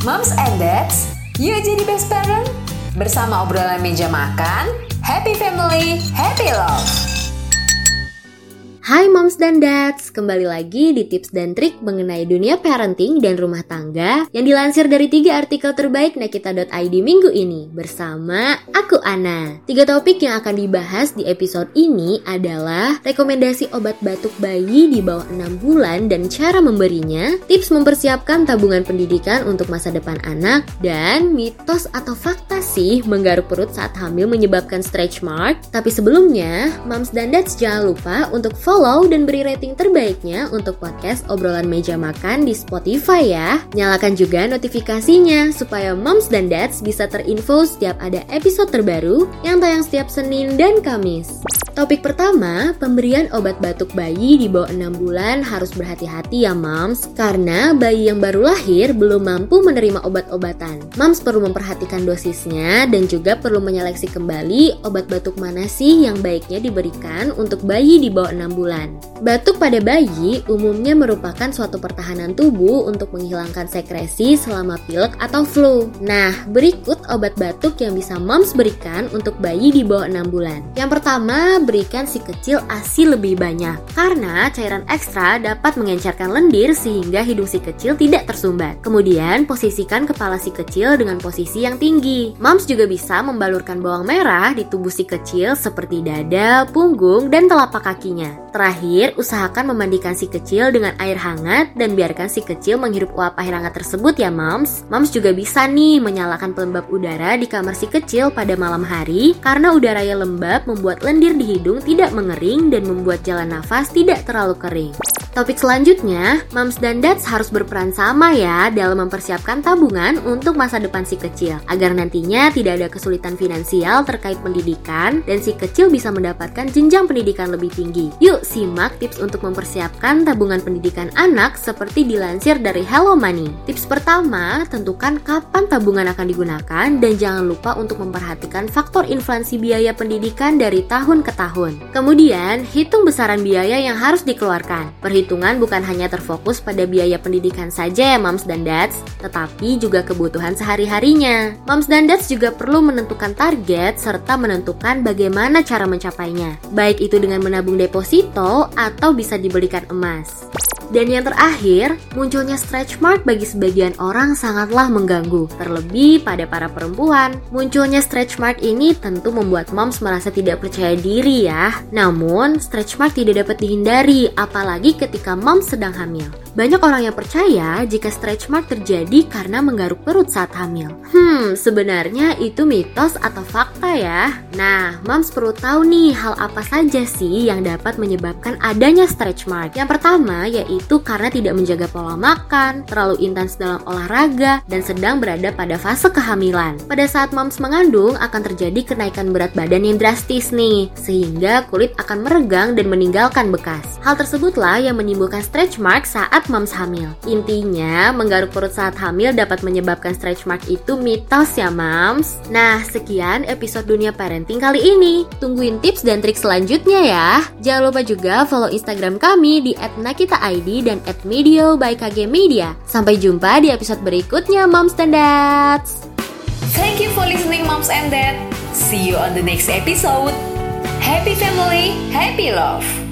Moms and Dads, yuk jadi best parent. Bersama obrolan meja makan, happy family, happy love. Hai moms dan dads, kembali lagi di tips dan trik mengenai dunia parenting dan rumah tangga yang dilansir dari tiga artikel terbaik nakita.id minggu ini bersama aku Ana. Tiga topik yang akan dibahas di episode ini adalah rekomendasi obat batuk bayi di bawah 6 bulan dan cara memberinya, tips mempersiapkan tabungan pendidikan untuk masa depan anak, dan mitos atau fakta sih menggaruk perut saat hamil menyebabkan stretch mark. Tapi sebelumnya, moms dan dads jangan lupa untuk follow follow dan beri rating terbaiknya untuk podcast obrolan meja makan di Spotify ya. Nyalakan juga notifikasinya supaya moms dan dads bisa terinfo setiap ada episode terbaru yang tayang setiap Senin dan Kamis. Topik pertama, pemberian obat batuk bayi di bawah 6 bulan harus berhati-hati ya moms, karena bayi yang baru lahir belum mampu menerima obat-obatan. Moms perlu memperhatikan dosisnya dan juga perlu menyeleksi kembali obat batuk mana sih yang baiknya diberikan untuk bayi di bawah 6 bulan. Batuk pada bayi umumnya merupakan suatu pertahanan tubuh untuk menghilangkan sekresi selama pilek atau flu. Nah, berikut obat batuk yang bisa moms berikan untuk bayi di bawah 6 bulan. Yang pertama, berikan si kecil ASI lebih banyak karena cairan ekstra dapat mengencerkan lendir sehingga hidung si kecil tidak tersumbat. Kemudian posisikan kepala si kecil dengan posisi yang tinggi. Moms juga bisa membalurkan bawang merah di tubuh si kecil seperti dada, punggung, dan telapak kakinya. Terakhir, usahakan memandikan si kecil dengan air hangat dan biarkan si kecil menghirup uap air hangat tersebut ya moms. Moms juga bisa nih menyalakan pelembab udara di kamar si kecil pada malam hari karena udara yang lembab membuat lendir di hidung tidak mengering dan membuat jalan nafas tidak terlalu kering. Topik selanjutnya, moms dan dads harus berperan sama ya dalam mempersiapkan tabungan untuk masa depan si kecil agar nantinya tidak ada kesulitan finansial terkait pendidikan dan si kecil bisa mendapatkan jenjang pendidikan lebih tinggi. Yuk simak tips untuk mempersiapkan tabungan pendidikan anak seperti dilansir dari Hello Money. Tips pertama, tentukan kapan tabungan akan digunakan dan jangan lupa untuk memperhatikan faktor inflasi biaya pendidikan dari tahun ke tahun. Kemudian, hitung besaran biaya yang harus dikeluarkan. Perhitungan bukan hanya terfokus pada biaya pendidikan saja ya moms dan dads, tetapi juga kebutuhan sehari-harinya. Moms dan dads juga perlu menentukan target serta menentukan bagaimana cara mencapainya, baik itu dengan menabung deposito atau bisa dibelikan emas. Dan yang terakhir, munculnya stretch mark bagi sebagian orang sangatlah mengganggu, terlebih pada para perempuan. Munculnya stretch mark ini tentu membuat moms merasa tidak percaya diri ya. Namun, stretch mark tidak dapat dihindari, apalagi ketika moms sedang hamil. Banyak orang yang percaya jika stretch mark terjadi karena menggaruk perut saat hamil. Hmm, sebenarnya itu mitos atau fakta ya. Nah, moms perlu tahu nih hal apa saja sih yang dapat menyebabkan adanya stretch mark. Yang pertama yaitu karena tidak menjaga pola makan, terlalu intens dalam olahraga, dan sedang berada pada fase kehamilan. Pada saat moms mengandung akan terjadi kenaikan berat badan yang drastis nih, sehingga kulit akan meregang dan meninggalkan bekas. Hal tersebutlah yang menimbulkan stretch mark saat saat moms hamil. Intinya, menggaruk perut saat hamil dapat menyebabkan stretch mark itu mitos ya moms. Nah, sekian episode Dunia Parenting kali ini. Tungguin tips dan trik selanjutnya ya. Jangan lupa juga follow Instagram kami di @nakitaid dan @medio by KG Media. Sampai jumpa di episode berikutnya moms dan dads. Thank you for listening moms and dad. See you on the next episode. Happy family, happy love.